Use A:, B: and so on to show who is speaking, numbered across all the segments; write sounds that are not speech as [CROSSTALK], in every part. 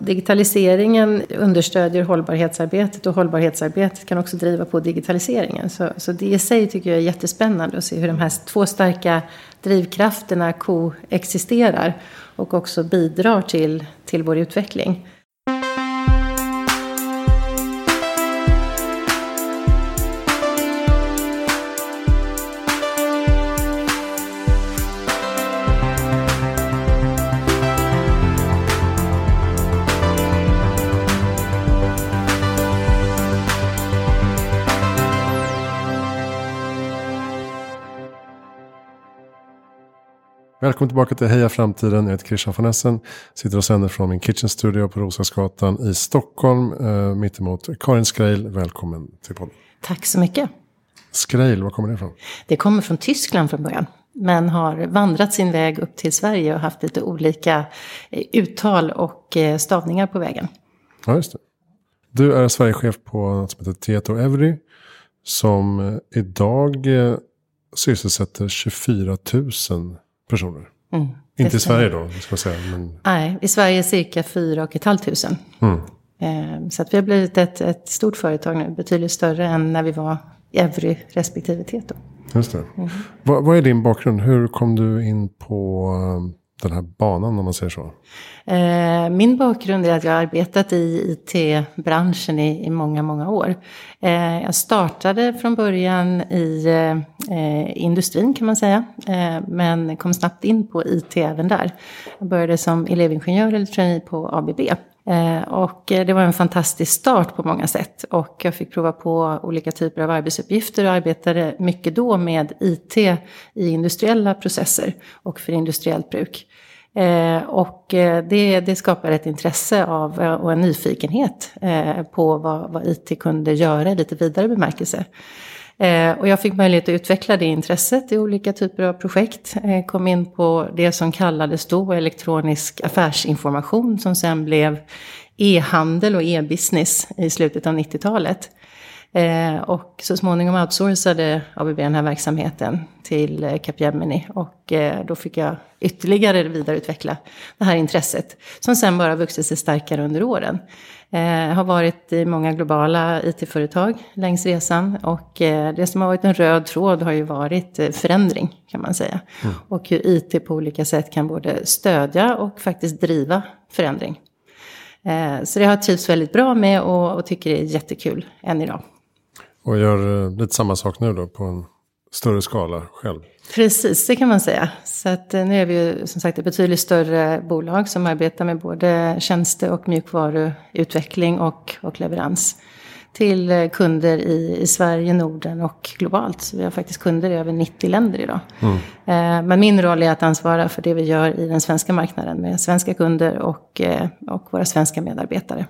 A: Digitaliseringen understödjer hållbarhetsarbetet och hållbarhetsarbetet kan också driva på digitaliseringen. Så, så det i sig tycker jag är jättespännande att se hur de här två starka drivkrafterna koexisterar och också bidrar till, till vår utveckling.
B: Välkommen tillbaka till Heja Framtiden. Jag heter Christian von Essen. Sitter och sänder från min kitchen studio på Roslagsgatan i Stockholm. Eh, mittemot Karin Skreil. Välkommen till podden.
A: Tack så mycket.
B: Skreil, var kommer det ifrån?
A: Det kommer från Tyskland från början. Men har vandrat sin väg upp till Sverige och haft lite olika eh, uttal och eh, stavningar på vägen.
B: Ja, just det. Du är Sverigechef på något som heter Tieto Every. Som eh, idag sysselsätter 24 000 personer. Mm, Inte i Sverige då, ska jag säga. Men...
A: Nej, i Sverige cirka 4 500. Mm. Eh, så att vi har blivit ett, ett stort företag nu, betydligt större än när vi var Evry respektive Tieto.
B: Just det. Mm. Vad, vad är din bakgrund? Hur kom du in på den här banan om man säger så?
A: Eh, min bakgrund är att jag har arbetat i IT-branschen i, i många, många år. Eh, jag startade från början i eh, industrin kan man säga. Eh, men kom snabbt in på IT även där. Jag började som elevingenjör eller trainee på ABB. Eh, och eh, det var en fantastisk start på många sätt. Och jag fick prova på olika typer av arbetsuppgifter och arbetade mycket då med IT i industriella processer och för industriellt bruk. Eh, och det, det skapar ett intresse av och en nyfikenhet på vad, vad IT kunde göra i lite vidare bemärkelse. Eh, och jag fick möjlighet att utveckla det intresset i olika typer av projekt. Eh, kom in på det som kallades då elektronisk affärsinformation som sen blev e-handel och e-business i slutet av 90-talet. Eh, och så småningom outsourcade ABB den här verksamheten till eh, Capgemini. Och eh, då fick jag ytterligare vidareutveckla det här intresset. Som sen bara vuxit sig starkare under åren. Eh, har varit i många globala IT-företag längs resan. Och eh, det som har varit en röd tråd har ju varit eh, förändring kan man säga. Mm. Och hur IT på olika sätt kan både stödja och faktiskt driva förändring. Eh, så det har jag trivts väldigt bra med och, och tycker det är jättekul än idag.
B: Och gör eh, lite samma sak nu då på en större skala själv.
A: Precis, det kan man säga. Så att eh, nu är vi ju som sagt ett betydligt större bolag som arbetar med både tjänste och mjukvaruutveckling och, och leverans till eh, kunder i, i Sverige, Norden och globalt. Så vi har faktiskt kunder i över 90 länder idag. Mm. men min roll är att ansvara för det vi gör i den svenska marknaden med svenska kunder och, och våra svenska medarbetare.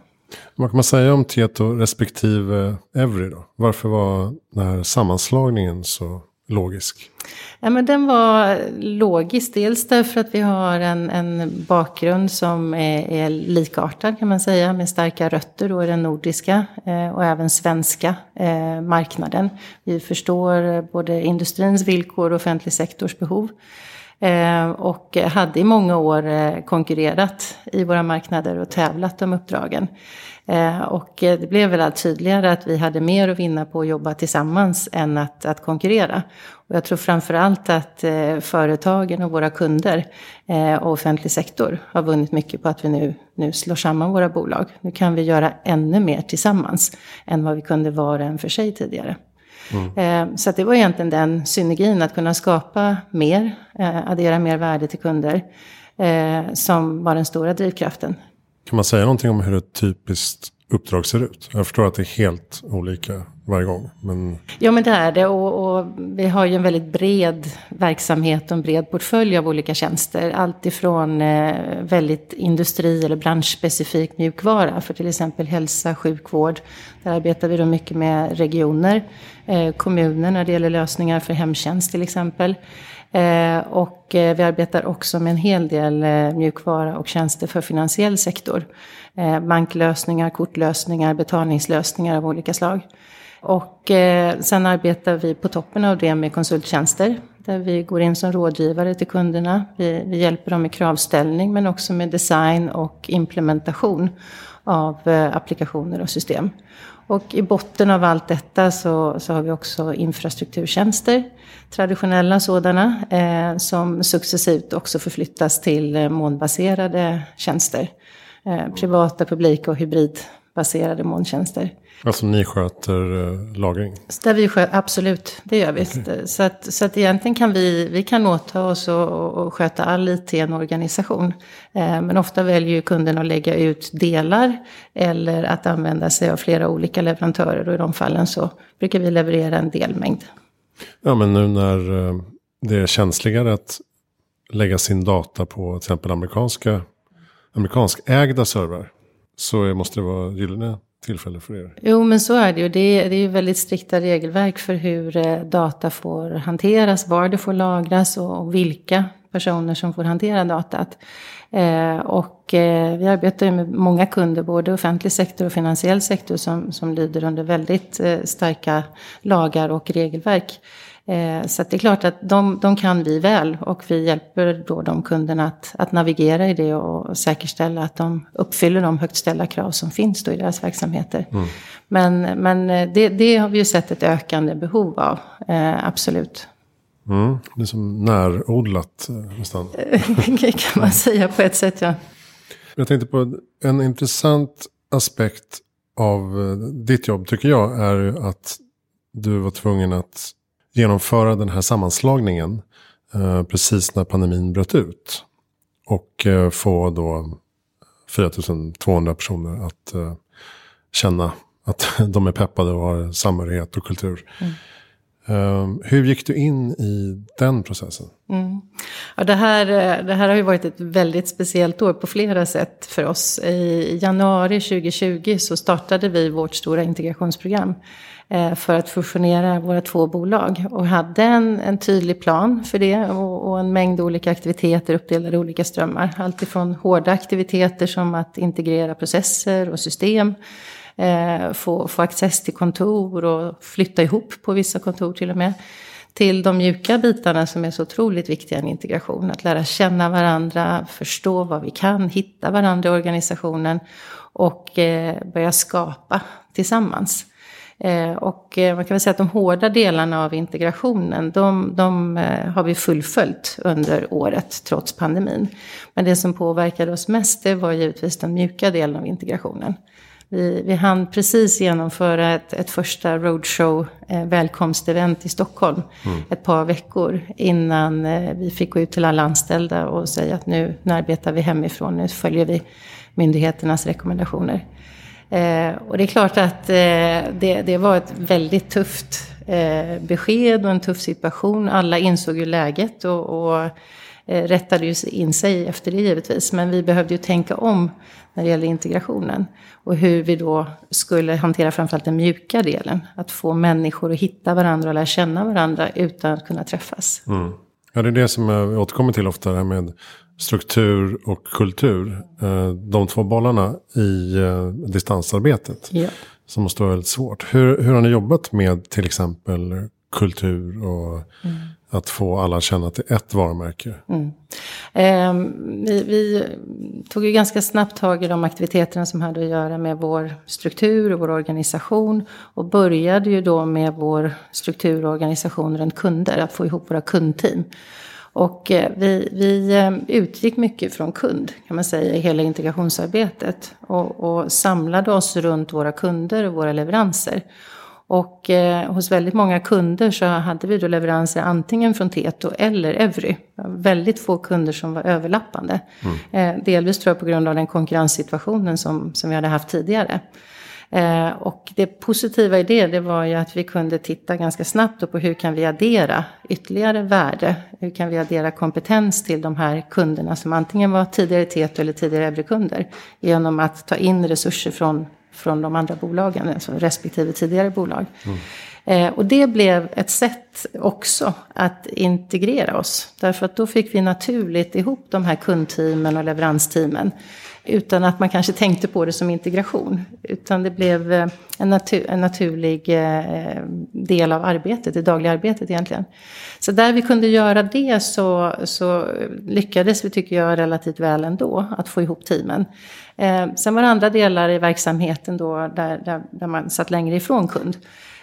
B: Vad kan man säga om Tieto respektive Evry då? Varför var den här sammanslagningen så logisk?
A: Ja, men den var logisk, dels därför att vi har en, en bakgrund som är, är, likartad kan man säga, med starka rötter då i den nordiska eh, och även svenska eh, marknaden. Vi förstår både industrins villkor och offentlig sektors behov. Eh, och hade i många år eh, konkurrerat i våra marknader och tävlat om uppdragen. Eh, och det blev väl allt tydligare att vi hade mer att vinna på att jobba tillsammans än att, att konkurrera. Och jag tror framförallt att företagen och våra kunder och offentlig sektor har vunnit mycket på att vi nu, nu slår samman våra bolag. Nu kan vi göra ännu mer tillsammans än vad vi kunde vara en för sig tidigare. Mm. Eh, så det var egentligen den synergin, att kunna skapa mer, eh, addera mer värde till kunder, eh, som var den stora drivkraften.
B: Kan man säga någonting om hur ett typiskt uppdrag ser ut? Jag förstår att det är helt olika varje gång. Men...
A: Ja men det är det och, och, vi har ju en väldigt bred verksamhet och en bred portfölj av olika tjänster. Allt ifrån eh, väldigt industri eller branschspecifik mjukvara för till exempel hälsa, sjukvård. Där arbetar vi då mycket med regioner, eh, kommuner när det gäller lösningar för hemtjänst till exempel. Eh, och eh, vi arbetar också med en hel del eh, mjukvara och tjänster för finansiell sektor. Banklösningar, kortlösningar, betalningslösningar av olika slag. Och sen arbetar vi på toppen av det med konsulttjänster. där vi går in som rådgivare till kunderna. Vi, vi hjälper dem med kravställning men också med design och implementation av applikationer och system. Och i botten av allt detta så, så har vi också infrastrukturtjänster, traditionella sådana, eh, som successivt också förflyttas till eh, molnbaserade tjänster. Eh, privata, publika och hybridbaserade molntjänster.
B: Alltså ni sköter eh, lagring?
A: Där vi sköter, absolut, det gör vi. Okay. Så, att, så att egentligen kan vi, vi kan åta oss och, och sköta all IT i en organisation. Eh, men ofta väljer ju kunden att lägga ut delar eller att använda sig av flera olika leverantörer. Och i de fallen så brukar vi leverera en delmängd.
B: Ja, men nu när eh, det är känsligare att lägga sin data på till exempel amerikanska, amerikanskägda servrar. Så måste det vara gyllene tillfälle för er?
A: Jo, men så är det ju. Det är, det är ju väldigt strikta regelverk för hur eh, data får hanteras, var det får lagras och, och vilka personer som får hantera datat. Eh, och eh, vi arbetar ju med många kunder, både offentlig sektor och finansiell sektor, som, som lyder under väldigt eh, starka lagar och regelverk. Eh, så det är klart att de, de kan vi väl och vi hjälper då de kunderna att, att navigera i det och säkerställa att de uppfyller de högt ställda krav som finns då i deras verksamheter. Mm. Men, men eh, det, det, har vi ju sett ett ökande behov av, eh, absolut.
B: Mm, det är som närodlat nästan. [LAUGHS]
A: kan man säga på ett sätt, ja.
B: Jag tänkte på en intressant aspekt av ditt jobb tycker jag är att du var tvungen att genomföra den här sammanslagningen eh, precis när pandemin bröt ut. Och eh, få då 4200 personer att eh, känna att [LAUGHS] de är peppade och har samhörighet och kultur. Mm. Hur gick du in i den processen? Mm.
A: Ja, det, här, eh, det här har ju varit ett väldigt speciellt år på flera sätt för oss. I januari 2020 så startade vi vårt stora integrationsprogram. Eh, för att fusionera våra två bolag. Och hade en, en tydlig plan för det och, och, en mängd olika aktiviteter uppdelade i olika strömmar. Alltifrån hårda aktiviteter som att integrera processer och system. Eh, få, få access till kontor och flytta ihop på vissa kontor till och med. Till de mjuka bitarna som är så otroligt viktiga i en integration. Att lära känna varandra, förstå vad vi kan, hitta varandra i organisationen och eh, börja skapa tillsammans. Eh, och eh, man kan väl säga att de hårda delarna av integrationen, de, de eh, har vi fullföljt under året trots pandemin. Men det som påverkade oss mest, det var givetvis den mjuka delen av integrationen. Vi, vi hann precis genomföra ett, ett första roadshow, eh, välkomstevent i Stockholm, mm. ett par veckor innan eh, vi fick gå ut till alla anställda och säga att nu, nu arbetar vi hemifrån, nu följer vi myndigheternas rekommendationer. Eh, och det är klart att eh, det, det, var ett väldigt tufft eh, besked och en tuff situation. Alla insåg ju läget och, och rättade ju in sig efter det givetvis. Men vi behövde ju tänka om när det gäller integrationen. Och hur vi då skulle hantera framförallt den mjuka delen. Att få människor att hitta varandra och lära känna varandra utan att kunna träffas.
B: Mm. Ja, det är det som jag återkommer till ofta, det här med struktur och kultur. Eh, de två bollarna i eh, distansarbetet.
A: Ja.
B: Som måste vara väldigt svårt. Hur, hur har ni jobbat med till exempel kultur och mm. att få alla att känna till ett varumärke? Mm.
A: Eh, vi, vi, tog ju ganska snabbt tag i de aktiviteterna som hade att göra med vår struktur och vår organisation. Och började ju då med vår struktur och organisation runt kunder, att få ihop våra kundteam. Och eh, vi, vi eh, utgick mycket från kund kan man säga i hela integrationsarbetet. Och, och samlade oss runt våra kunder och våra leveranser. Och eh, hos väldigt många kunder så hade vi då leveranser antingen från Teto eller Evry. Väldigt få kunder som var överlappande. Mm. Eh, delvis tror jag på grund av den konkurrenssituationen som, som vi hade haft tidigare. Eh, och det positiva i det, det var ju att vi kunde titta ganska snabbt på hur kan vi addera ytterligare värde. Hur kan vi addera kompetens till de här kunderna som antingen var tidigare Teto eller tidigare Ebre-kunder. Genom att ta in resurser från, från de andra bolagen, alltså respektive tidigare bolag. Mm. Eh, och det blev ett sätt också att integrera oss. Därför att då fick vi naturligt ihop de här kundteamen och leveransteamen. Utan att man kanske tänkte på det som integration. Utan det blev eh, en, natur, en naturlig eh, del av arbetet, det dagliga arbetet egentligen. Så där vi kunde göra det så, så lyckades vi, tycker jag, relativt väl ändå att få ihop teamen. Eh, sen var det andra delar i verksamheten då där, där, där man satt längre ifrån kund.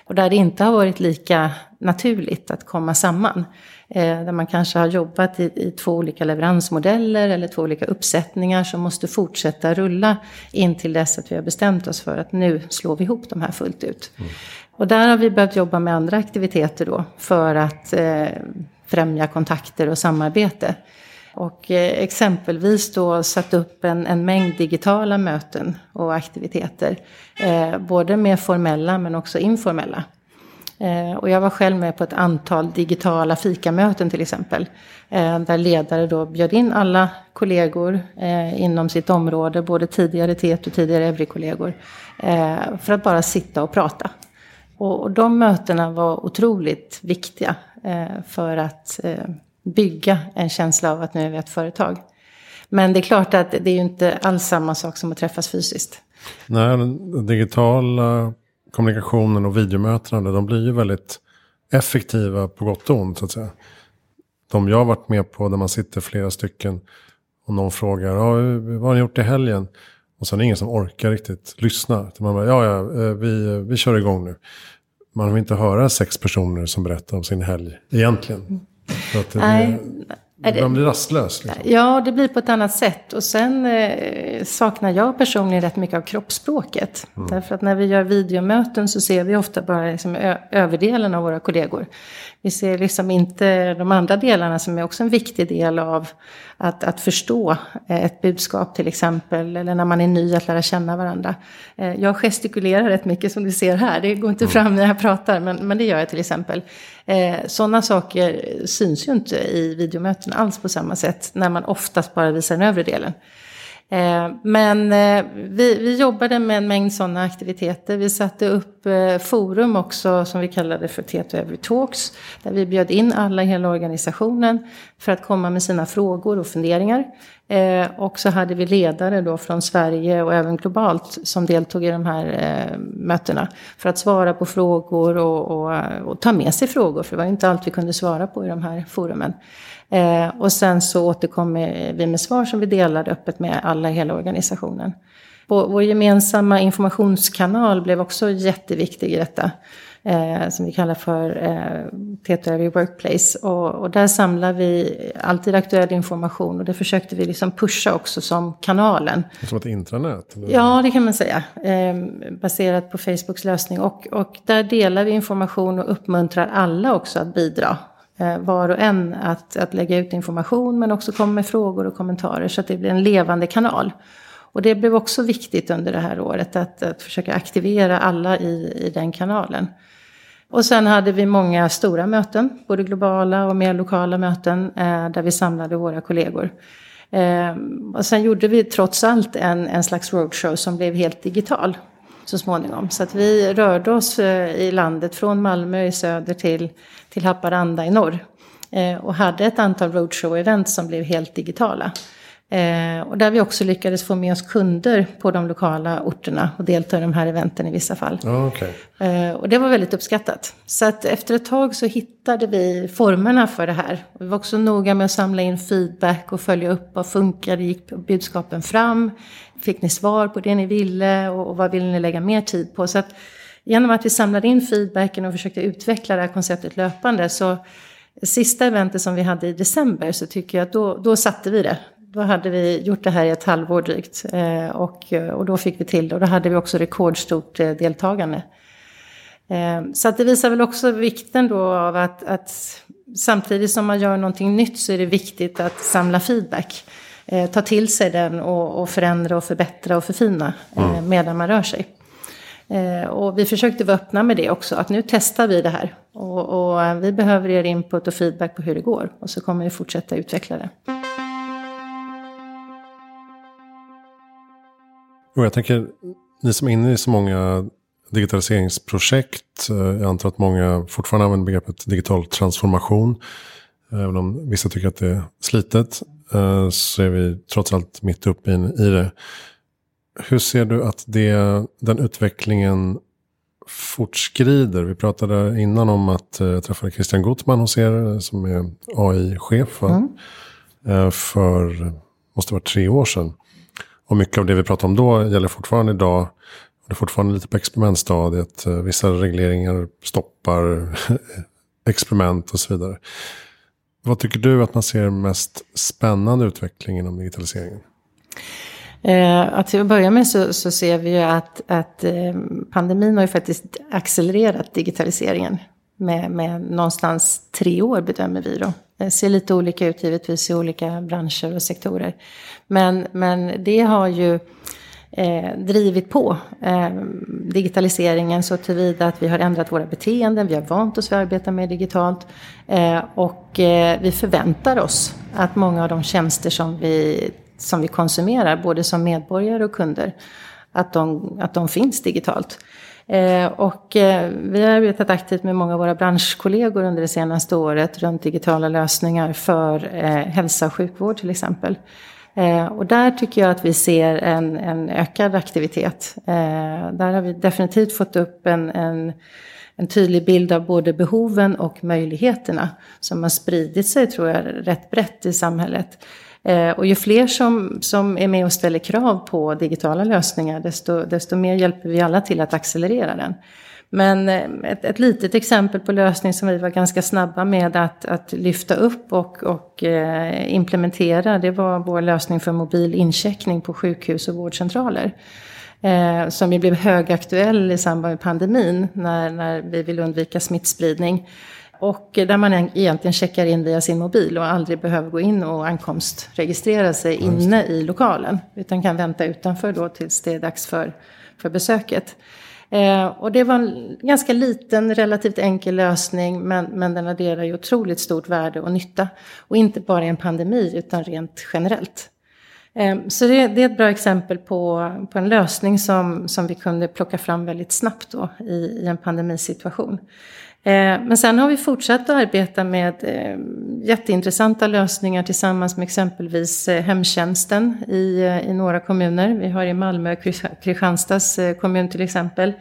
A: Och där det inte har varit lika naturligt att komma samman. Eh, där man kanske har jobbat i, i, två olika leveransmodeller eller två olika uppsättningar som måste fortsätta rulla in till dess att vi har bestämt oss för att nu slår vi ihop de här fullt ut. Mm. Och där har vi behövt jobba med andra aktiviteter då för att eh, främja kontakter och samarbete. Och eh, exempelvis då satt upp en, en mängd digitala möten och aktiviteter. Eh, både med formella men också informella. Eh, och jag var själv med på ett antal digitala fikamöten till exempel. Eh, där ledare då bjöd in alla kollegor eh, inom sitt område, både tidigare TET och tidigare Evry-kollegor. Eh, för att bara sitta och prata. Och, och de mötena var otroligt viktiga eh, för att eh, bygga en känsla av att nu är vi ett företag. Men det är klart att det är ju inte alls samma sak som att träffas fysiskt.
B: Nej, den digitala kommunikationen och videomötena, de blir ju väldigt effektiva på gott och ont så att säga. De jag har varit med på där man sitter flera stycken och någon frågar, ja, vad har ni gjort i helgen? Och sen är det ingen som orkar riktigt lyssna. Man bara, ja, ja, eh, vi, vi kör igång nu. Man vill inte höra sex personer som berättar om sin helg egentligen. Så att det, Nej. Man blir rastlös. Liksom.
A: Ja, det blir på ett annat sätt. Och sen eh, saknar jag personligen rätt mycket av kroppsspråket. Mm. Därför att när vi gör videomöten så ser vi ofta bara liksom, överdelen av våra kollegor. Vi ser liksom inte de andra delarna som är också en viktig del av att, att förstå eh, ett budskap till exempel. Eller när man är ny att lära känna varandra. Eh, jag gestikulerar rätt mycket som du ser här. Det går inte mm. fram när jag pratar men, men det gör jag till exempel. Eh, Sådana saker syns ju inte i videomöten alls på samma sätt. När man oftast bara visar den övre delen. Eh, men eh, vi, vi jobbade med en mängd sådana aktiviteter. Vi satte upp eh, forum också som vi kallade för Teto Every Talks. Där vi bjöd in alla i hela organisationen för att komma med sina frågor och funderingar. Och så hade vi ledare då från Sverige och även globalt som deltog i de här mötena. För att svara på frågor och, och, och ta med sig frågor. För det var inte allt vi kunde svara på i de här forumen. Eh, och sen så återkommer vi med svar som vi delade öppet med alla i hela organisationen. Vår, vår gemensamma informationskanal blev också jätteviktig i detta. Eh, som vi kallar för eh, Teto Workplace. Och, och, där samlar vi alltid aktuell information och det försökte vi liksom pusha också som kanalen.
B: Som ett intranät? Eller?
A: Ja, det kan man säga. Eh, baserat på Facebooks lösning. Och, och där delar vi information och uppmuntrar alla också att bidra Eh, var och en att, att lägga ut information men också komma med frågor och kommentarer så att det blir en levande kanal. Och det blev också viktigt under det här året att, att försöka aktivera alla i, i den kanalen. Och sen hade vi många stora möten, både globala och mer lokala möten, eh, där vi samlade våra kollegor. Eh, och sen gjorde vi trots allt en, en slags roadshow som blev helt digital så småningom. Så att vi rörde oss eh, i landet från Malmö i söder till, till Haparanda i norr. Eh, och hade ett antal roadshow-event som blev helt digitala. Eh, och där vi också lyckades få med oss kunder på de lokala orterna och delta i de här eventen i vissa fall.
B: okay.
A: eh, och det var väldigt uppskattat. Så att efter ett tag så hittade vi formerna för det här. Vi var också noga med att samla in feedback och följa upp vad funkade, gick budskapen fram? Fick ni svar på det ni ville och, och vad ville ni lägga mer tid på? Så att genom att vi samlade in feedbacken och försökte utveckla det här konceptet löpande så Sista eventet som vi hade i december så tycker jag att då, då satte vi det. Då hade vi gjort det här i ett halvår drygt. Eh, och, och då fick vi till det. Och då hade vi också rekordstort eh, deltagande. Eh, så att det visar väl också vikten då av att, att samtidigt som man gör någonting nytt så är det viktigt att samla feedback. ta till sig den och, och förändra och förbättra och förfina mm. medan man rör sig. och vi försökte vara öppna med det också, att nu testar vi det här. Och, och vi behöver er input och feedback på hur det går. Och så kommer vi fortsätta utveckla det.
B: Och jag tänker, ni som är inne i så många digitaliseringsprojekt, eh, jag antar att många fortfarande använder begreppet digital transformation, även om vissa tycker att det är slitet. eh, så är vi trots allt mitt uppe i det. Hur ser du att det, den utvecklingen fortskrider? Vi pratade innan om att eh, jag träffade Christian Gottman hos er som är AI-chef mm. för, måste vara tre år sedan. Och mycket av det vi pratade om då gäller fortfarande idag. Det är fortfarande lite på experimentstadiet. Vissa regleringar stoppar [LAUGHS] experiment och så vidare. Vad tycker du att man ser mest spännande utveckling inom digitaliseringen?
A: Eh, att till att börja med så, så ser vi ju att, att eh, pandemin har ju faktiskt accelererat digitaliseringen med, med någonstans tre år bedömer vi då. Det ser lite olika ut givetvis i olika branscher och sektorer. Men, men det har ju eh, drivit på eh, digitaliseringen så tillvida att vi har ändrat våra beteenden, vi har vant oss vid att arbeta mer digitalt eh, och eh, vi förväntar oss att många av de tjänster som vi, som vi konsumerar, både som medborgare och kunder, att de, att de finns digitalt. Eh, och eh, vi har arbetat aktivt med många av våra branschkollegor under det senaste året runt digitala lösningar för eh, hälsa och sjukvård till exempel. Och där tycker jag att vi ser en, en ökad aktivitet. Där har vi definitivt fått upp en, en, en, tydlig bild av både behoven och möjligheterna som har spridit sig, tror jag, rätt brett i samhället. Eh, och ju fler som, som är med och ställer krav på digitala lösningar, desto, desto mer hjälper vi alla till att accelerera den. Men eh, ett, ett litet exempel på lösning som vi var ganska snabba med att, att lyfta upp och, och eh, implementera, det var vår lösning för mobil incheckning på sjukhus och vårdcentraler. Eh, som ju blev högaktuell i samband med pandemin när, när vi vill undvika smittspridning. Och där man egentligen checkar in via sin mobil och aldrig behöver gå in och ankomstregistrera sig inne i lokalen. Utan kan vänta utanför då tills det är dags för, för besöket. Eh, och det var en ganska liten, relativt enkel lösning men, men den adderar ju otroligt stort värde och nytta. Och inte bara i en pandemi utan rent generellt. Eh, så det, det, är ett bra exempel på, på en lösning som, som vi kunde plocka fram väldigt snabbt då i, i en pandemisituation. Eh, men sen har vi fortsatt att arbeta med eh, jätteintressanta lösningar tillsammans med exempelvis eh, hemtjänsten i, i några kommuner. Vi har i Malmö och Kristianstads kommun till exempel.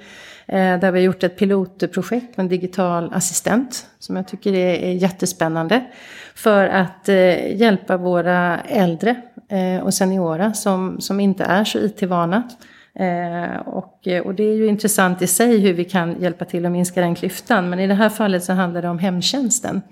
A: Där vi har gjort ett pilotprojekt med en digital assistent som jag tycker är jättespännande. För att hjälpa våra äldre och seniora som, som inte är så IT-vana Eh, och, eh, och det är ju intressant i sig hur vi kan hjälpa till att minska den klyftan. Men i det här fallet så handlar det om hemtjänsten.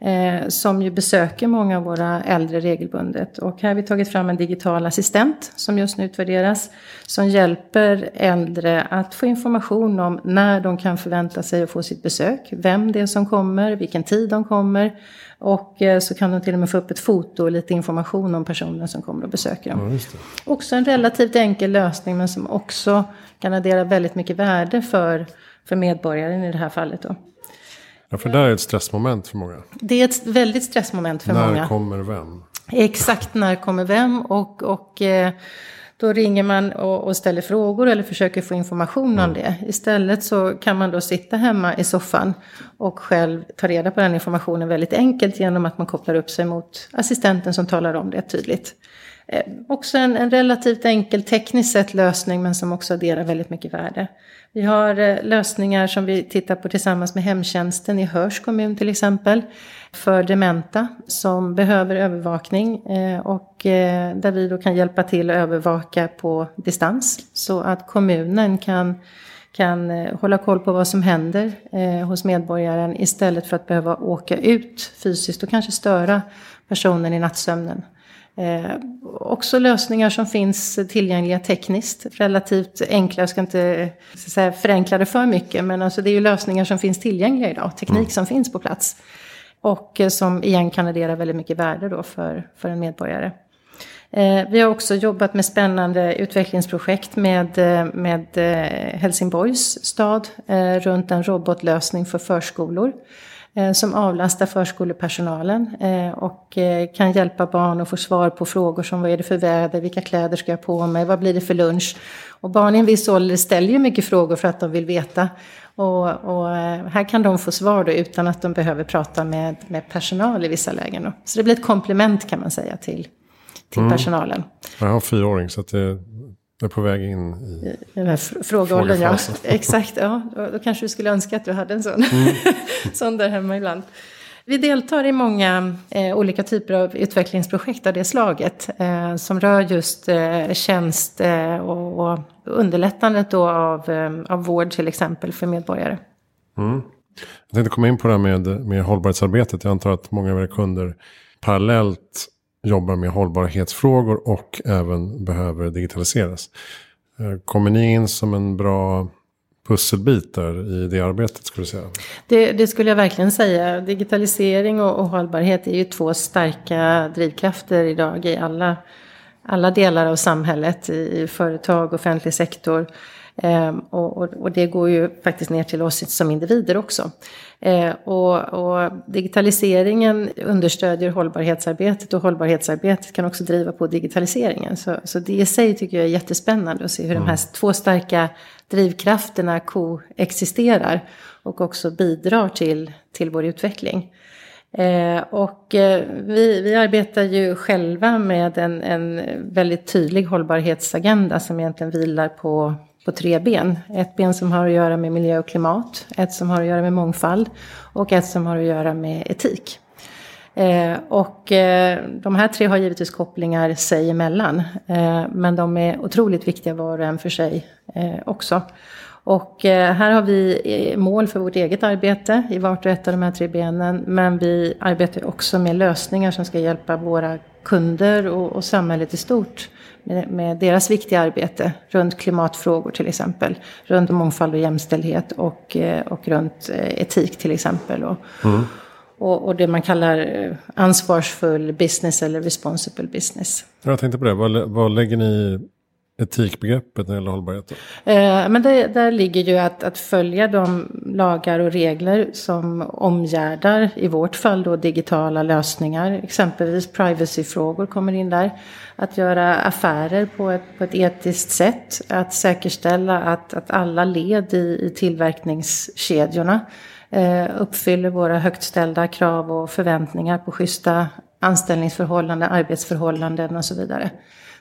A: Eh, som ju besöker många av våra äldre regelbundet. Och här har vi tagit fram en digital assistent som just nu utvärderas. Som hjälper äldre att få information om när de kan förvänta sig att få sitt besök. Vem det är som kommer, vilken tid de kommer. Och eh, så kan de till och med få upp ett foto och lite information om personen som kommer och besöker dem. Ja, också en relativt enkel lösning men som också kan addera väldigt mycket värde för, för medborgaren i det här fallet. Då.
B: Ja, för det är ett stressmoment för många.
A: Det är ett väldigt stressmoment för
B: när
A: många.
B: När kommer vem?
A: Exakt, när kommer vem? Och, och eh, då ringer man och, och, ställer frågor eller försöker få information mm. om det. Istället så kan man då sitta hemma i soffan och själv ta reda på den informationen väldigt enkelt genom att man kopplar upp sig mot assistenten som talar om det tydligt. Eh, också en, en, relativt enkel tekniskt sett lösning men som också adderar väldigt mycket värde. Vi har eh, lösningar som vi tittar på tillsammans med hemtjänsten i Hörs kommun till exempel. För dementa som behöver övervakning eh, och eh, där vi då kan hjälpa till att övervaka på distans. Så att kommunen kan, kan eh, hålla koll på vad som händer eh, hos medborgaren istället för att behöva åka ut fysiskt och kanske störa personen i nattsömnen. Eh, också lösningar som finns tillgängliga tekniskt, relativt enkla, jag ska inte så säga, förenkla det för mycket, men alltså det är ju lösningar som finns tillgängliga idag, teknik mm. som finns på plats. Och eh, som igen kan addera väldigt mycket värde då för, för en medborgare. Eh, vi har också jobbat med spännande utvecklingsprojekt med, eh, med Helsingborgs stad runt en robotlösning för förskolor. Som avlastar förskolepersonalen och kan hjälpa barn att få svar på frågor som vad är det för väder, vilka kläder ska jag på mig, vad blir det för lunch? Och barn i en viss ålder ställer ju mycket frågor för att de vill veta. Och, och här kan de få svar då utan att de behöver prata med, med personal i vissa lägen. Då. Så det blir ett komplement kan man säga till, till mm. personalen.
B: Jag har fyraåring så att det är på väg in i,
A: den här frågeåldern. Ja. [LAUGHS] Exakt, ja. Då, då, kanske du skulle önska att du hade en sån, mm. [LAUGHS] sån där hemma ibland. Vi deltar i många eh, olika typer av utvecklingsprojekt av det slaget. Eh, som rör just eh, tjänst eh, och, och, underlättandet då av, eh, av vård till exempel för medborgare.
B: Mm. Jag tänkte komma in på det här med, med hållbarhetsarbetet. Jag antar att många av era kunder parallellt jobbar med hållbarhetsfrågor och även behöver digitaliseras. Eh, kommer ni in som en bra pusselbitar i det arbetet skulle du säga?
A: Det, det skulle jag verkligen säga. Digitalisering och, och, hållbarhet är ju två starka drivkrafter idag i alla, alla delar av samhället. I, i företag, offentlig sektor. Ehm, och, och, och, det går ju faktiskt ner till oss som individer också. Ehm, och, och, digitaliseringen understödjer hållbarhetsarbetet och hållbarhetsarbetet kan också driva på digitaliseringen. Så, så det i sig tycker jag är jättespännande att se hur mm. de här mm. två starka drivkrafterna koexisterar och också bidrar till, till vår utveckling. Eh, och eh, vi, vi arbetar ju själva med en, en väldigt tydlig hållbarhetsagenda som egentligen vilar på på tre ben. Ett ben som har att göra med miljö och klimat, ett som har att göra med mångfald och ett som har att göra med etik. Eh, och eh, de här tre har givetvis kopplingar sig emellan. Eh, men de är otroligt viktiga var och en för sig eh, också. Och eh, här har vi eh, mål för vårt eget arbete i vart och ett av de här tre benen. Men vi arbetar också med lösningar som ska hjälpa våra kunder och, och samhället i stort med, med, deras viktiga arbete runt klimatfrågor till exempel. Runt mångfald och jämställdhet och, eh, och runt etik till exempel. Och, mm. och, och, det man kallar ansvarsfull business eller responsible business.
B: Jag tänkte på det, vad, vad lägger ni etikbegreppet när det gäller hållbarhet?
A: Eh, men det, där ligger ju att, att följa de lagar och regler som omgärdar, i vårt fall då digitala lösningar. Exempelvis privacyfrågor kommer in där. Att göra affärer på ett, på ett etiskt sätt. Att säkerställa att, att alla led i, i tillverkningskedjorna eh, uppfyller våra högt ställda krav och förväntningar på schyssta anställningsförhållanden, arbetsförhållanden och så vidare.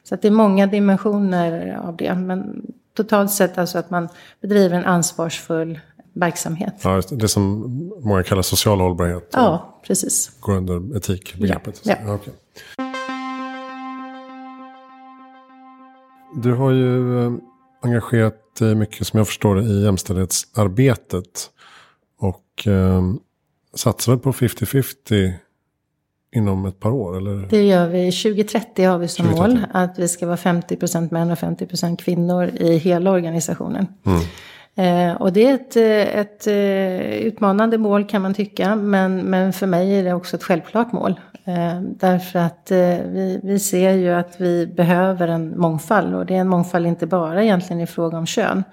A: Så att det är många dimensioner av det. Men totalt sett alltså att man bedriver en ansvarsfull verksamhet.
B: Ja, det som många kallar social hållbarhet.
A: Ja, precis.
B: Går under etikbegreppet.
A: Ja, ja.
B: Okay. Du har ju eh, engagerat dig mycket som jag förstår det i jämställdhetsarbetet. Och eh, satsar på 50-50 inom ett par år? Eller?
A: Det gör vi. 2030 har vi som 2030. mål att vi ska vara 50% män och 50% kvinnor i hela organisationen. Mm. Eh, och det är ett, eh, ett, eh, utmanande mål kan man tycka, men, men för mig är det också ett självklart mål. Eh, därför att eh, vi, vi ser ju att vi behöver en mångfald och det är en mångfald inte bara egentligen i fråga om kön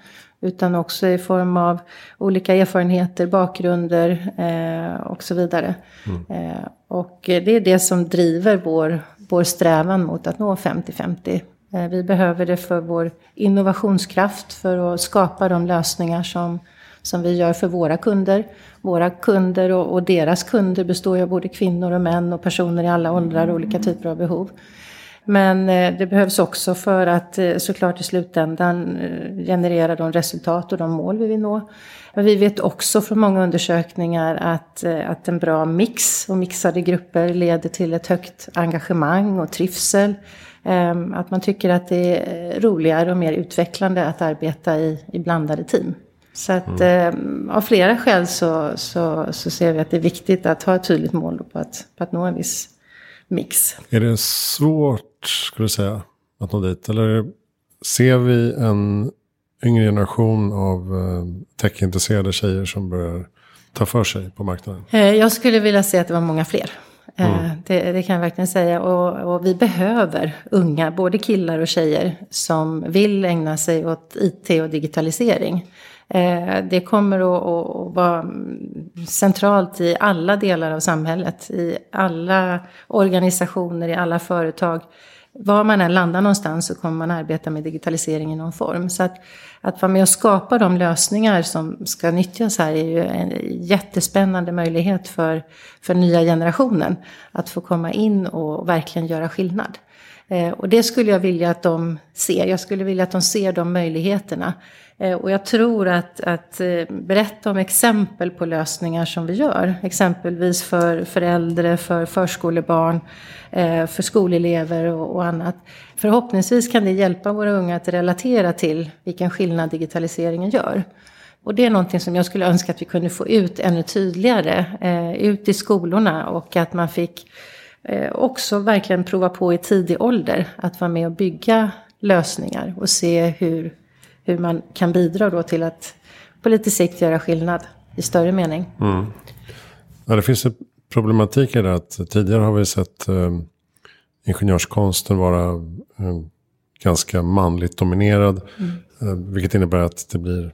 A: utan också i form av olika erfarenheter, bakgrunder eh, och så vidare. Mm. Eh, och det är det som driver vår, vår strävan mot att nå 50-50. Eh, vi behöver det för vår innovationskraft, för att skapa de lösningar som, som vi gör för våra kunder. Våra kunder och, och deras kunder består ju av både kvinnor och män och personer i alla åldrar och olika typer av behov. Men eh, det behövs också för att eh, såklart i slutändan eh, generera de resultat och de mål vi vill nå. Men vi vet också från många undersökningar att, att en bra mix och mixade grupper leder till ett högt engagemang och trivsel. Ehm, att man tycker att det är roligare och mer utvecklande att arbeta i, i blandade team. Så att mm. av flera skäl så, så, så ser vi att det är viktigt att ha ett tydligt mål på att, på att nå en viss mix.
B: Är det svårt, skulle du säga, att nå dit? Eller ser vi en yngre generation av eh, techintresserade tjejer som börjar ta för sig på marknaden?
A: Eh, jag skulle vilja säga att det var många fler. Eh, mm. Det, det, kan jag verkligen säga. Och, och, vi behöver unga, både killar och tjejer, som vill ägna sig åt IT och digitalisering. Eh, det kommer att, vara centralt i alla delar av samhället, i alla organisationer, i alla företag. Var man än landar någonstans så kommer man arbeta med digitalisering i någon form. Så att, att vara med och skapa de lösningar som ska nyttjas här är ju en jättespännande möjlighet för, för nya generationen att få komma in och verkligen göra skillnad. Eh, och det skulle jag vilja att de ser. Jag skulle vilja att de ser de möjligheterna. Eh, och jag tror att, att eh, berätta om exempel på lösningar som vi gör, exempelvis för föräldrar, för förskolebarn, eh, för skolelever och, och annat. Förhoppningsvis kan det hjälpa våra unga att relatera till vilken skillnad digitaliseringen gör. Och det är någonting som jag skulle önska att vi kunde få ut ännu tydligare, ut i skolorna och att man fick också verkligen prova på i tidig ålder att vara med och bygga lösningar och se hur, hur man kan bidra då till att på lite sikt göra skillnad i större mening. Mm.
B: Ja, det finns en problematik i det att tidigare har vi sett eh, ingenjörskonsten vara eh, ganska manligt dominerad. Mm. Eh, vilket innebär att det blir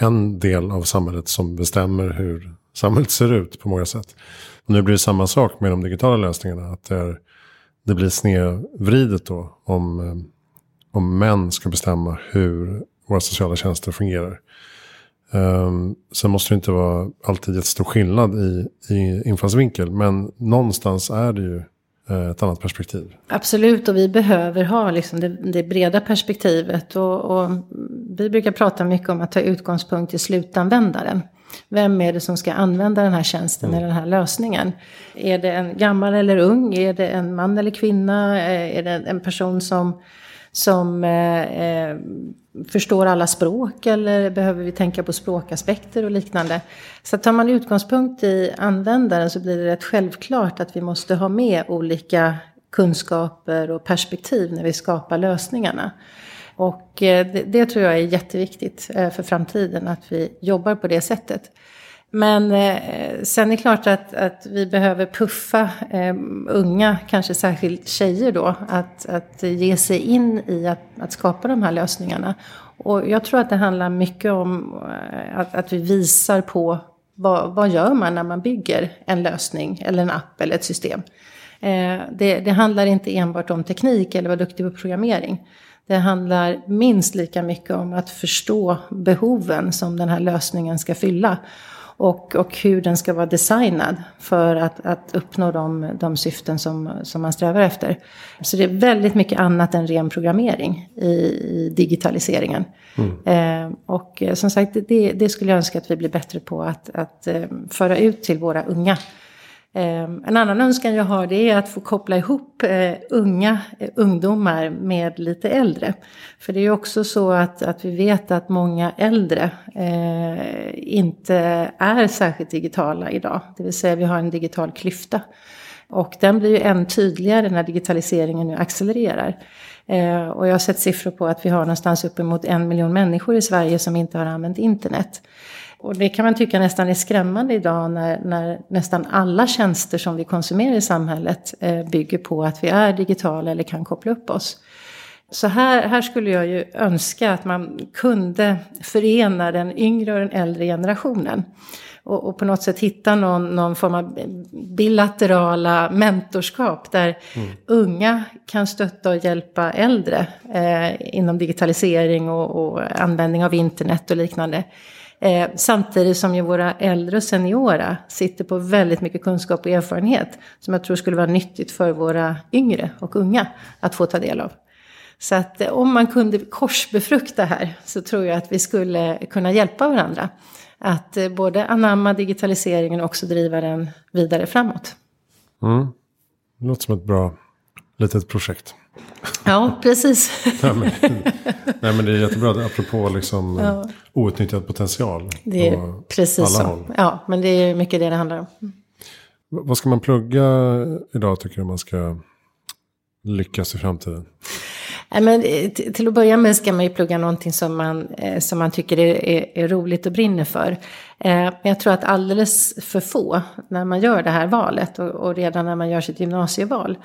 B: en del av samhället som bestämmer hur samhället ser ut på många sätt. Och nu blir det samma sak med de digitala lösningarna. Att det, är, det blir snedvridet då om, eh, om män ska bestämma hur våra sociala tjänster fungerar. Um, sen måste det inte vara alltid jättestor skillnad i, i infallsvinkel. Men någonstans är det ju Eh, ett annat perspektiv.
A: Absolut, och vi behöver ha liksom det, det breda perspektivet. Och, och, vi brukar prata mycket om att ta utgångspunkt i slutanvändaren. Vem är det som ska använda den här tjänsten mm. eller den här lösningen? Är det en gammal eller ung? Är det en man eller kvinna? Eh, är det en person som som eh, eh, förstår alla språk eller behöver vi tänka på språkaspekter och liknande. Så tar man utgångspunkt i användaren så blir det rätt självklart att vi måste ha med olika kunskaper och perspektiv när vi skapar lösningarna. Och eh, det, det tror jag är jätteviktigt eh, för framtiden att vi jobbar på det sättet. Men eh, sen är det klart att, att vi behöver puffa eh, unga, kanske särskilt tjejer då, att, att ge sig in i att, att skapa de här lösningarna. Och jag tror att det handlar mycket om eh, att, att vi visar på vad, vad gör man när man bygger en lösning eller en app eller ett system. Eh, det, det handlar inte enbart om teknik eller vara duktig på programmering. Det handlar minst lika mycket om att förstå behoven som den här lösningen ska fylla och, och hur den ska vara designad för att, att uppnå de, de syften som, som man strävar efter. Så det är väldigt mycket annat än ren programmering i, i digitaliseringen. Mm. Eh, och eh, som sagt, det, det, skulle jag önska att vi blir bättre på att, att eh, föra ut till våra unga. Ehm, en annan önskan jag har det är att få koppla ihop eh, unga eh, ungdomar med lite äldre. För det är ju också så att, att vi vet att många äldre eh, inte är särskilt digitala idag. Det vill säga vi har en digital klyfta. Och den blir ju än tydligare när digitaliseringen nu accelererar. Eh, och jag har sett siffror på att vi har någonstans uppemot en miljon människor i Sverige som inte har använt internet. Och det kan man tycka nästan är skrämmande idag när, när nästan alla tjänster som vi konsumerar i samhället eh, bygger på att vi är digitala eller kan koppla upp oss. Så här, här skulle jag ju önska att man kunde förena den yngre och den äldre generationen. Och, och på något sätt hitta någon, någon, form av bilaterala mentorskap där mm. unga kan stötta och hjälpa äldre eh, inom digitalisering och, och användning av internet och liknande. Eh, samtidigt som ju våra äldre och seniora sitter på väldigt mycket kunskap och erfarenhet som jag tror skulle vara nyttigt för våra yngre och unga att få ta del av. Så att eh, om man kunde korsbefrukta här så tror jag att vi skulle kunna hjälpa varandra. Att eh, både anamma digitaliseringen och också driva den vidare framåt.
B: Mm. Det låter som ett bra litet projekt.
A: Ja, precis. [LAUGHS]
B: nej, men, nej, men det är jättebra, apropå liksom ja. outnyttjad potential.
A: Det är precis så. Håll. Ja, men det är mycket det det handlar om.
B: Vad ska man plugga idag tycker du man ska lyckas i framtiden?
A: Nej, men, eh, till att börja med ska man ju plugga någonting som man, eh, som man tycker är, är, är roligt och brinner för. Eh, men jag tror att alldeles för få, när man gör det här valet och, och redan när man gör sitt gymnasieval,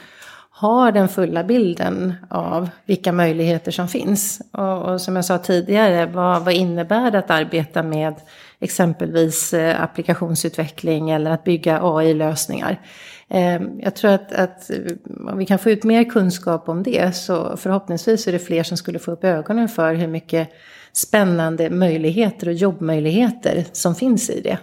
A: har den fulla bilden av vilka möjligheter som finns. Och, och som jag sa tidigare, vad, vad, innebär det att arbeta med exempelvis eh, applikationsutveckling eller att bygga AI-lösningar? Ehm, jag tror att, att eh, om vi kan få ut mer kunskap om det så förhoppningsvis är det fler som skulle få upp ögonen för hur mycket spännande möjligheter och jobbmöjligheter som finns i det.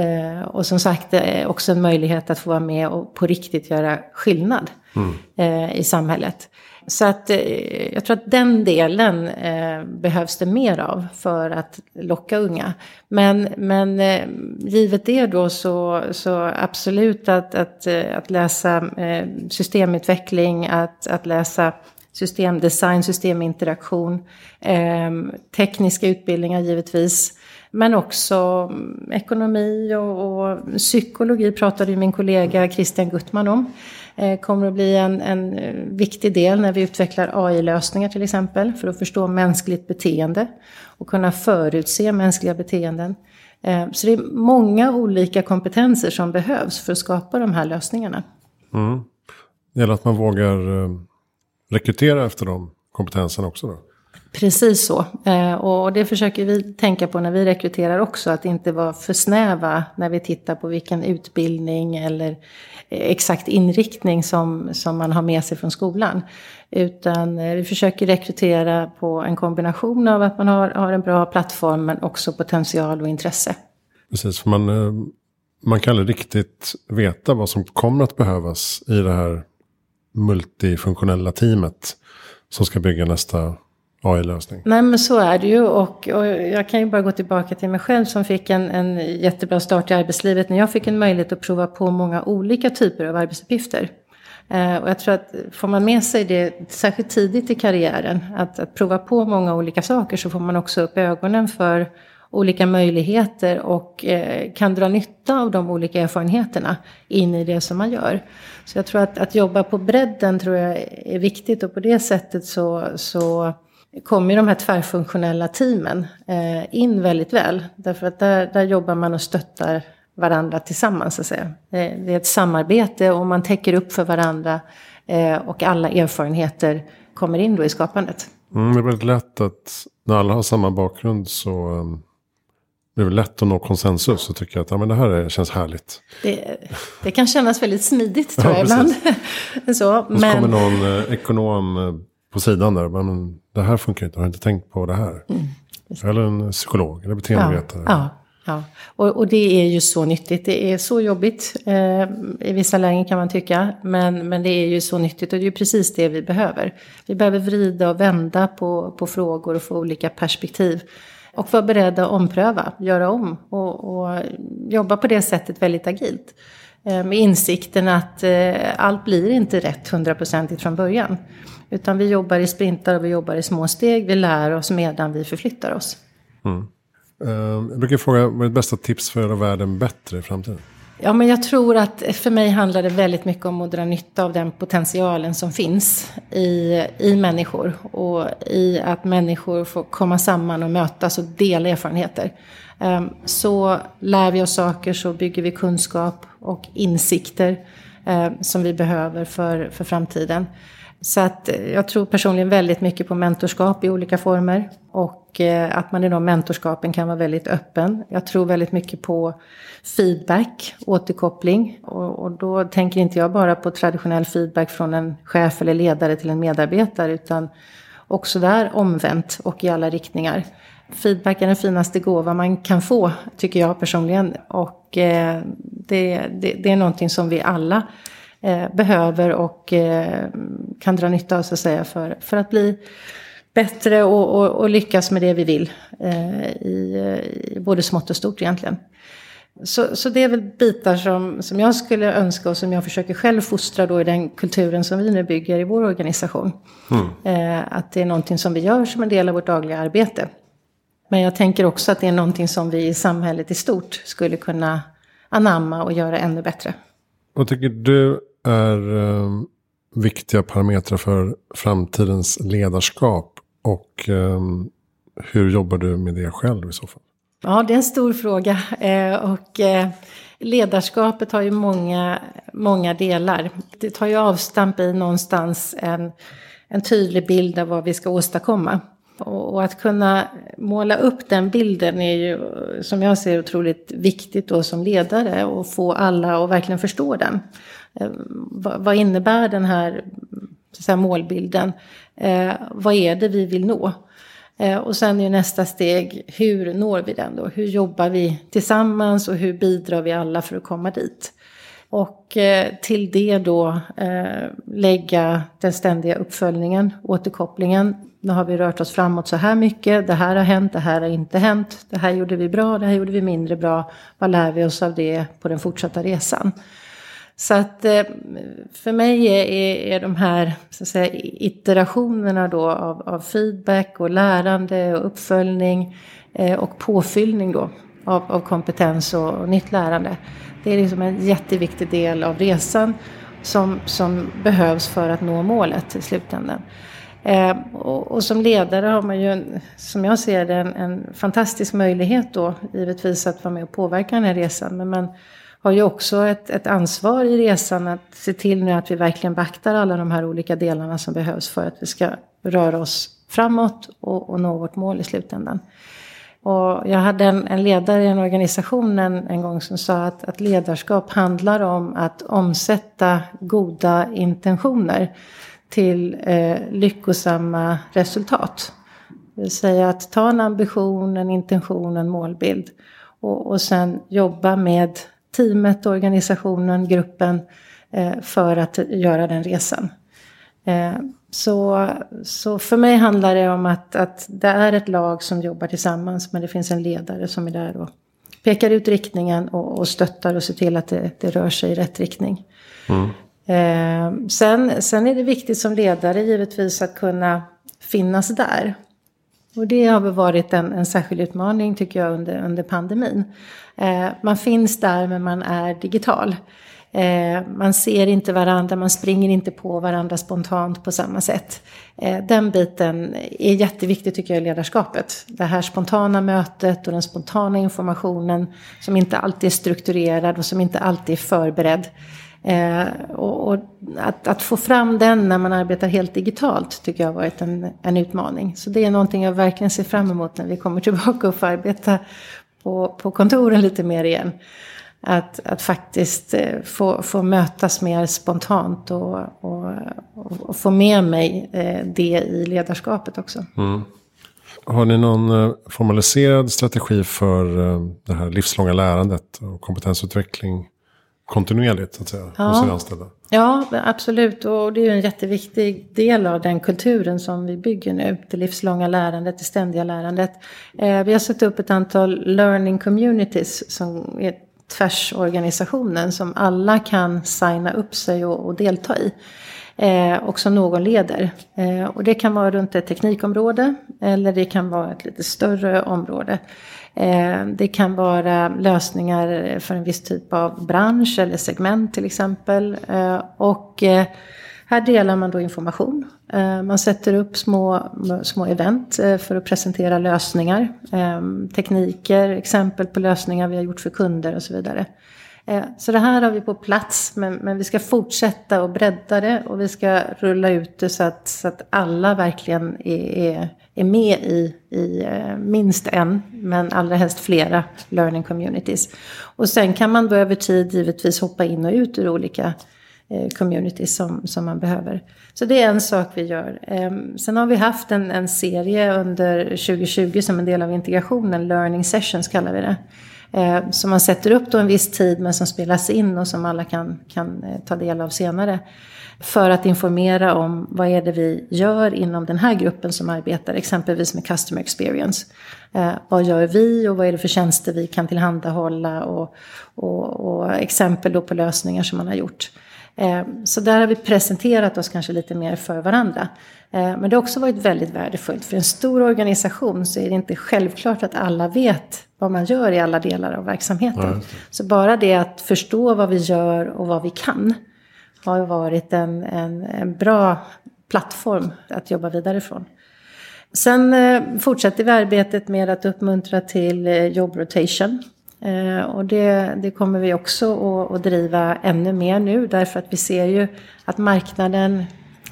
A: Ehm, och som sagt, det är också en möjlighet att få vara med och på riktigt göra skillnad mm. i samhället. Så att eh, jag tror att den delen eh, behövs det mer av för att locka unga. Men, men eh, givet det då så, så absolut att, att, eh, att läsa eh, systemutveckling, att, att läsa systemdesign, systeminteraktion, eh, tekniska utbildningar givetvis. Men också mm, ekonomi och, och psykologi pratade ju min kollega Christian Guttman om. Eh, kommer att bli en, en eh, viktig del när vi utvecklar AI-lösningar till exempel för att förstå mänskligt beteende och kunna förutse mänskliga beteenden. Eh, så det är många olika kompetenser som behövs för att skapa de här lösningarna.
B: Mm. Det gäller att man vågar rekrytera efter de kompetenserna också då?
A: Precis så. Eh, och det försöker vi tänka på när vi rekryterar också. Att inte vara för snäva när vi tittar på vilken utbildning eller eh, exakt inriktning som, som man har med sig från skolan. Utan eh, vi försöker rekrytera på en kombination av att man har, har en bra plattform men också potential och intresse.
B: Precis, för man, man kan aldrig riktigt veta vad som kommer att behövas i det här multifunktionella teamet som ska bygga nästa AI-lösning.
A: Nej men så är det ju och, och, jag kan ju bara gå tillbaka till mig själv som fick en, en jättebra start i arbetslivet när jag fick en möjlighet att prova på många olika typer av arbetsuppgifter. Eh, och jag tror att får man med sig det särskilt tidigt i karriären, att, att prova på många olika saker så får man också upp ögonen för olika möjligheter och eh, kan dra nytta av de olika erfarenheterna in i det som man gör. Så jag tror att, att jobba på bredden tror jag är viktigt och på det sättet så, så kommer de här tvärfunktionella teamen eh, in väldigt väl. Därför att där, där jobbar man och stöttar varandra tillsammans. Så att säga. Det är ett samarbete och man täcker upp för varandra eh, och alla erfarenheter kommer in då i skapandet.
B: Mm, det är väldigt lätt att när alla har samma bakgrund så um, det är lätt att nå konsensus tycker jag att ja, men det här är, känns härligt.
A: Det, det kan kännas väldigt smidigt tror jag ibland. [LAUGHS]
B: så, och så kommer någon eh, ekonom på sidan där. Men det här funkar inte, har inte tänkt på det här. Mm, eller en psykolog eller beteendevetare.
A: Ja, ja, ja. Och, och, det är ju så nyttigt. Det är så jobbigt eh, i vissa lägen kan man tycka. Men, men det är ju så nyttigt och det är ju precis det vi behöver. Vi behöver vrida och vända på, på frågor och få olika perspektiv. Och vara beredda att ompröva, göra om och, och jobba på det sättet väldigt agilt. Med insikten att eh, allt blir inte rätt hundraprocentigt från början. Utan vi jobbar i sprintar och vi jobbar i små steg. Vi lär oss medan vi förflyttar oss.
B: Mm. Uh, jag brukar fråga, vad är ditt bästa tips för att göra världen bättre i framtiden?
A: Ja, men jag tror att för mig handlar det väldigt mycket om att dra nytta av den potentialen som finns i, i människor. Och i att människor får komma samman och mötas och dela erfarenheter. Ehm, så lär vi oss saker, så bygger vi kunskap och insikter eh, som vi behöver för, för framtiden. Så att eh, jag tror personligen väldigt mycket på mentorskap i olika former. Och eh, att man i de mentorskapen kan vara väldigt öppen. Jag tror väldigt mycket på feedback, återkoppling. Och, och då tänker inte jag bara på traditionell feedback från en chef eller ledare till en medarbetare. Utan också där omvänt och i alla riktningar. Feedback är den finaste gåva man kan få, tycker jag personligen. Och eh, det, det, det är någonting som vi alla eh, behöver och eh, kan dra nytta av så att säga för, för att bli bättre och, och, och lyckas med det vi vill. Eh, i, eh, i, både smått och stort egentligen. Så, så det är väl bitar som, som jag skulle önska och som jag försöker själv fostra då i den kulturen som vi nu bygger i vår organisation. Mm. Eh, att det är någonting som vi gör som en del av vårt dagliga arbete. Men jag tänker också att det är någonting som vi i samhället i stort skulle kunna anamma och göra ännu bättre.
B: Vad tycker du är eh, viktiga parametrar för framtidens ledarskap? Och eh, hur jobbar du med det själv i så fall?
A: Ja, det är en stor fråga. Eh, och eh, ledarskapet har ju många, många delar. Det tar ju avstamp i någonstans en, en tydlig bild av vad vi ska åstadkomma. Och, och att kunna måla upp den bilden är ju, som jag ser otroligt viktigt då som ledare. Och få alla att verkligen förstå den. Eh, vad, innebär den här, så målbilden? Vad är det vi vill nå? Eh, och sen är nästa steg, hur når vi den då? Hur jobbar vi tillsammans och hur bidrar vi alla för att komma dit? Och eh, till det då eh, lägga den ständiga uppföljningen, återkopplingen. Nu har vi rört oss framåt så här mycket, det här har hänt, det här har inte hänt, det här gjorde vi bra, det här gjorde vi mindre bra. Vad lär vi oss av det på den fortsatta resan? Så att eh, för mig är, är de här så att säga, iterationerna då av, av feedback och lärande och uppföljning eh, och påfyllning då av, av kompetens och, och, nytt lärande. Det är liksom en jätteviktig del av resan som, som behövs för att nå målet i slutändan. Eh, och, och, som ledare har man ju, en, som jag ser det, en, en, fantastisk möjlighet då givetvis att vara med och påverka den här resan. Men man har ju också ett, ett ansvar i resan att se till nu att vi verkligen beaktar alla de här olika delarna som behövs för att vi ska röra oss framåt och, och nå vårt mål i slutändan. Och jag hade en, en ledare i en organisation en, en gång som sa att, att, ledarskap handlar om att omsätta goda intentioner till eh, lyckosamma resultat. Det vill säga att ta en ambition, en intention, en målbild och, och sen jobba med teamet, organisationen, gruppen eh, för att göra den resan. Eh, så, så för mig handlar det om att, att det är ett lag som jobbar tillsammans men det finns en ledare som är där och pekar ut riktningen och, och stöttar och ser till att det, det rör sig i rätt riktning. Mm. Eh, sen, sen är det viktigt som ledare givetvis att kunna finnas där. Och det har väl varit en, en särskild utmaning tycker jag under, under pandemin. Eh, man finns där men man är digital. Eh, man ser inte varandra, man springer inte på varandra spontant på samma sätt. Eh, den biten är jätteviktig tycker jag i ledarskapet. Det här spontana mötet och den spontana informationen som inte alltid är strukturerad och som inte alltid är förberedd. Eh, och, och att, att, få fram den när man arbetar helt digitalt tycker jag har varit en, en utmaning. Så det är någonting jag verkligen ser fram emot när vi kommer tillbaka och får arbeta på, på kontoren lite mer igen. Att, att faktiskt eh, få, få mötas mer spontant och, och, och få med mig eh, det i ledarskapet också. Mm.
B: Har ni någon eh, formaliserad strategi för det här livslånga lärandet och kompetensutveckling kontinuerligt så att säga, ja. hos er anställda?
A: Ja, absolut. Och det är ju en jätteviktig del av den kulturen som vi bygger nu. Det livslånga lärandet, det ständiga lärandet. vi har satt upp ett antal learning communities som är tvärsorganisationen som alla kan signa upp sig och, och delta i. Eh, och som någon leder. Eh, och det kan vara runt ett teknikområde eller det kan vara ett lite större område. Eh, det kan vara lösningar för en viss typ av bransch eller segment till exempel. Eh, och eh, här delar man då information. Man sätter upp små, små event för att presentera lösningar, tekniker, exempel på lösningar vi har gjort för kunder och så vidare. Så det här har vi på plats, men, men vi ska fortsätta och bredda det och vi ska rulla ut det så att, så att alla verkligen är, är, är med i, i eh, minst en, men allra helst flera learning communities. Och sen kan man då över tid givetvis hoppa in och ut ur olika eh, communities som, som man behöver. Så det är en sak vi gör. Ehm, sen har vi haft en, en serie under 2020 som en del av integrationen, learning sessions kallar vi det. Ehm, som man sätter upp då en viss tid men som spelas in och som alla kan, kan eh, ta del av senare. För att informera om vad är det vi gör inom den här gruppen som arbetar exempelvis med customer experience. Eh, vad gör vi och vad är det för tjänster vi kan tillhandahålla och, och, och exempel då på lösningar som man har gjort. Eh, så där har vi presenterat oss kanske lite mer för varandra. Eh, men det har också varit väldigt värdefullt. För en stor organisation så är det inte självklart att alla vet vad man gör i alla delar av verksamheten. Ja, så bara det att förstå vad vi gör och vad vi kan har varit en, en, en bra plattform att jobba vidare från. Sen eh, fortsätter vi arbetet med att uppmuntra till eh, job rotation. Eh, och det, det, kommer vi också att, att, driva ännu mer nu därför att vi ser ju att marknaden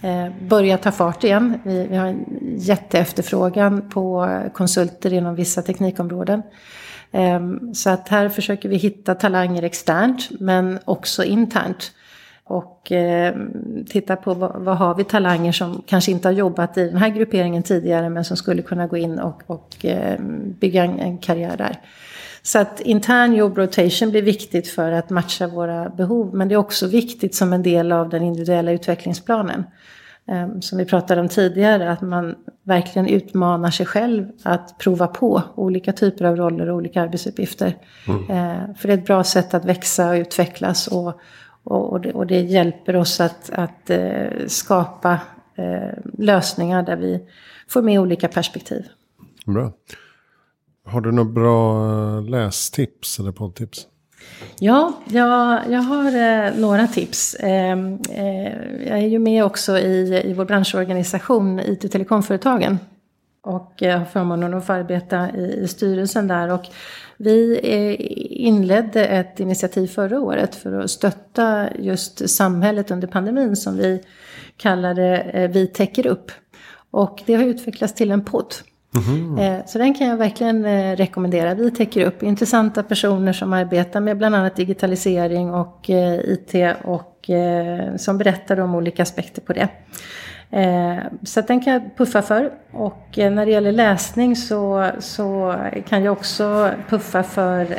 A: eh, börjar ta fart igen. Vi, vi har en jätteefterfrågan på konsulter inom vissa teknikområden. Eh, så att här försöker vi hitta talanger externt men också internt och eh, titta på vad, vad, har vi talanger som kanske inte har jobbat i den här grupperingen tidigare men som skulle kunna gå in och, och eh, bygga en, en, karriär där. Så att intern job rotation blir viktigt för att matcha våra behov men det är också viktigt som en del av den individuella utvecklingsplanen. Eh, som vi pratade om tidigare, att man verkligen utmanar sig själv att prova på olika typer av roller och olika arbetsuppgifter. Mm. Eh, för det är ett bra sätt att växa och utvecklas och, och, och, det, och det, hjälper oss att, att eh, skapa lösningar där vi får med olika perspektiv.
B: Bra. Har du några bra lästips eller poddtips?
A: Ja, jag, jag har eh, några tips. Eh, eh, jag är ju med också i, i vår branschorganisation IT och telekomföretagen. Och jag har förmånen att få arbeta i, i styrelsen där. Och vi eh, inledde ett initiativ förra året för att stötta just samhället under pandemin som vi kallade eh, Vi täcker upp. Och det har utvecklats till en podd. Mm. Så den kan jag verkligen eh, rekommendera. Vi täcker upp intressanta personer som arbetar med bland annat digitalisering och eh, IT och som berättar om olika aspekter på det. Så den kan jag puffa för. Och när det gäller läsning så, så kan jag också puffa för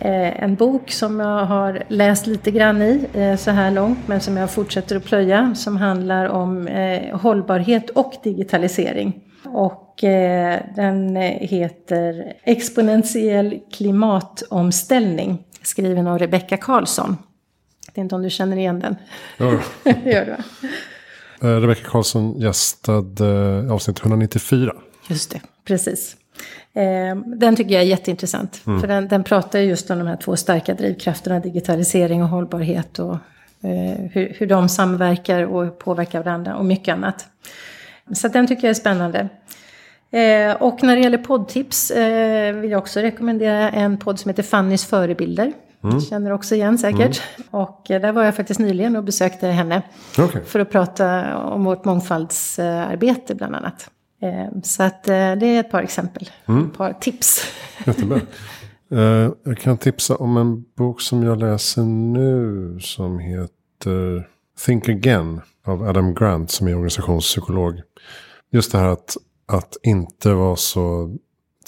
A: en bok som jag har läst lite grann i så här långt men som jag fortsätter att plöja som handlar om hållbarhet och digitalisering. Och eh, den heter Exponentiell klimatomställning. Skriven av Rebecka Karlsson. Jag vet inte om du känner igen den? Ja. [LAUGHS] Gör du
B: eh, Rebecka Karlsson gästade eh, avsnitt 194.
A: Just det, precis. Den tycker jag är jätteintressant. Mm. För den, den pratar just om de här två starka drivkrafterna, digitalisering och hållbarhet. Och hur, hur de samverkar och påverkar varandra och mycket annat. Så den tycker jag är spännande. Eh, och när det gäller poddtips eh, vill jag också rekommendera en podd som heter Fannys förebilder. Mm. Känner också igen säkert. Mm. Och eh, där var jag faktiskt nyligen och besökte henne. Okay. För att prata om vårt mångfaldsarbete bland annat. Eh, så att eh, det är ett par exempel. Mm. Ett par tips.
B: Jättebra. Jag kan tipsa om en bok som jag läser nu. Som heter Think Again av Adam Grant som är organisationspsykolog. Just det här att, att inte vara så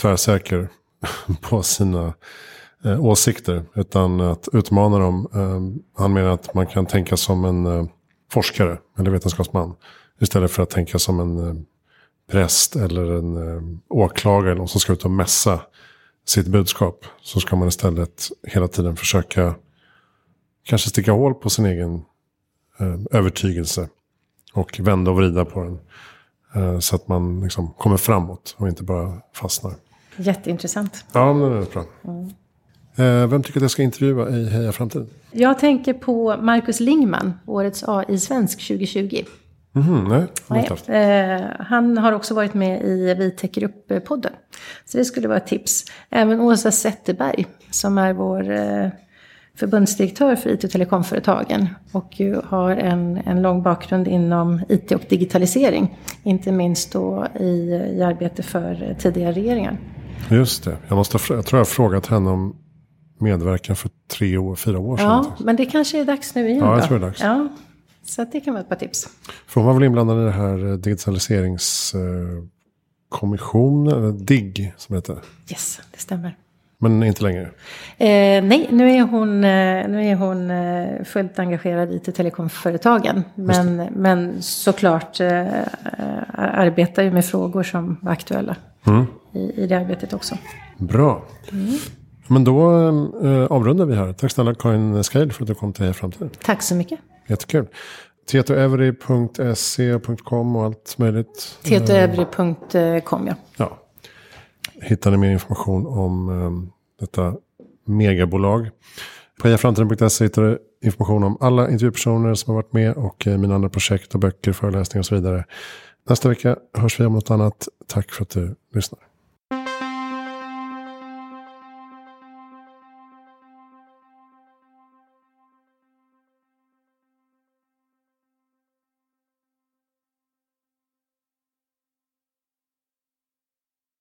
B: tvärsäker [LAUGHS] på sina eh, åsikter. Utan att utmana dem. Eh, han menar att man kan tänka som en eh, forskare eller vetenskapsman. Istället för att tänka som en eh, präst eller en eh, åklagare. Eller någon som ska ut och mässa sitt budskap. Så ska man istället hela tiden försöka kanske sticka hål på sin egen Eh, övertygelse. Och vända och vrida på den. Eh, så att man liksom kommer framåt och inte bara fastnar.
A: Jätteintressant.
B: Ja, men det är bra. Mm. Vem tycker att jag ska intervjua i Heja Framtiden?
A: Jag tänker på Marcus Lingman, årets AI-svensk 2020.
B: Mm, nej,
A: nej. Eh, han har också varit med i Vi täcker upp-podden. Så det skulle vara ett tips. Även Åsa Zetterberg, som är vår eh, förbundsdirektör för IT och telekomföretagen och har en, en lång bakgrund inom IT och digitalisering. Inte minst då i, i arbete för tidigare regeringar.
B: Just det. Jag, måste, jag tror jag har frågat henne om medverkan för tre år, fyra år sedan.
A: Ja, men det kanske är dags nu igen.
B: Ja, jag tror det är dags.
A: Ja, så det kan vara ett par tips.
B: För hon var väl inblandad i det här eh, digitaliseringskommissionen, eller DIGG som heter.
A: Yes, det stämmer.
B: Men inte längre?
A: Eh, nej, nu är hon, eh, nu är hon eh, fullt engagerad i telekomföretagen. Men, men såklart eh, arbetar ju med frågor som var aktuella mm. i, i det arbetet också.
B: Bra. Mm. Men då eh, avrundar vi här. Tack snälla Karin Skail för att du kom till Heja Framtiden.
A: Tack så mycket.
B: Jättekul. Tietoevry.se.com och allt möjligt.
A: Tietoevry.com ja.
B: ja hittar ni mer information om um, detta megabolag. På hejaframtiden.se hittar du information om alla intervjupersoner som har varit med och uh, mina andra projekt och böcker, föreläsningar och så vidare. Nästa vecka hörs vi om något annat. Tack för att du lyssnar.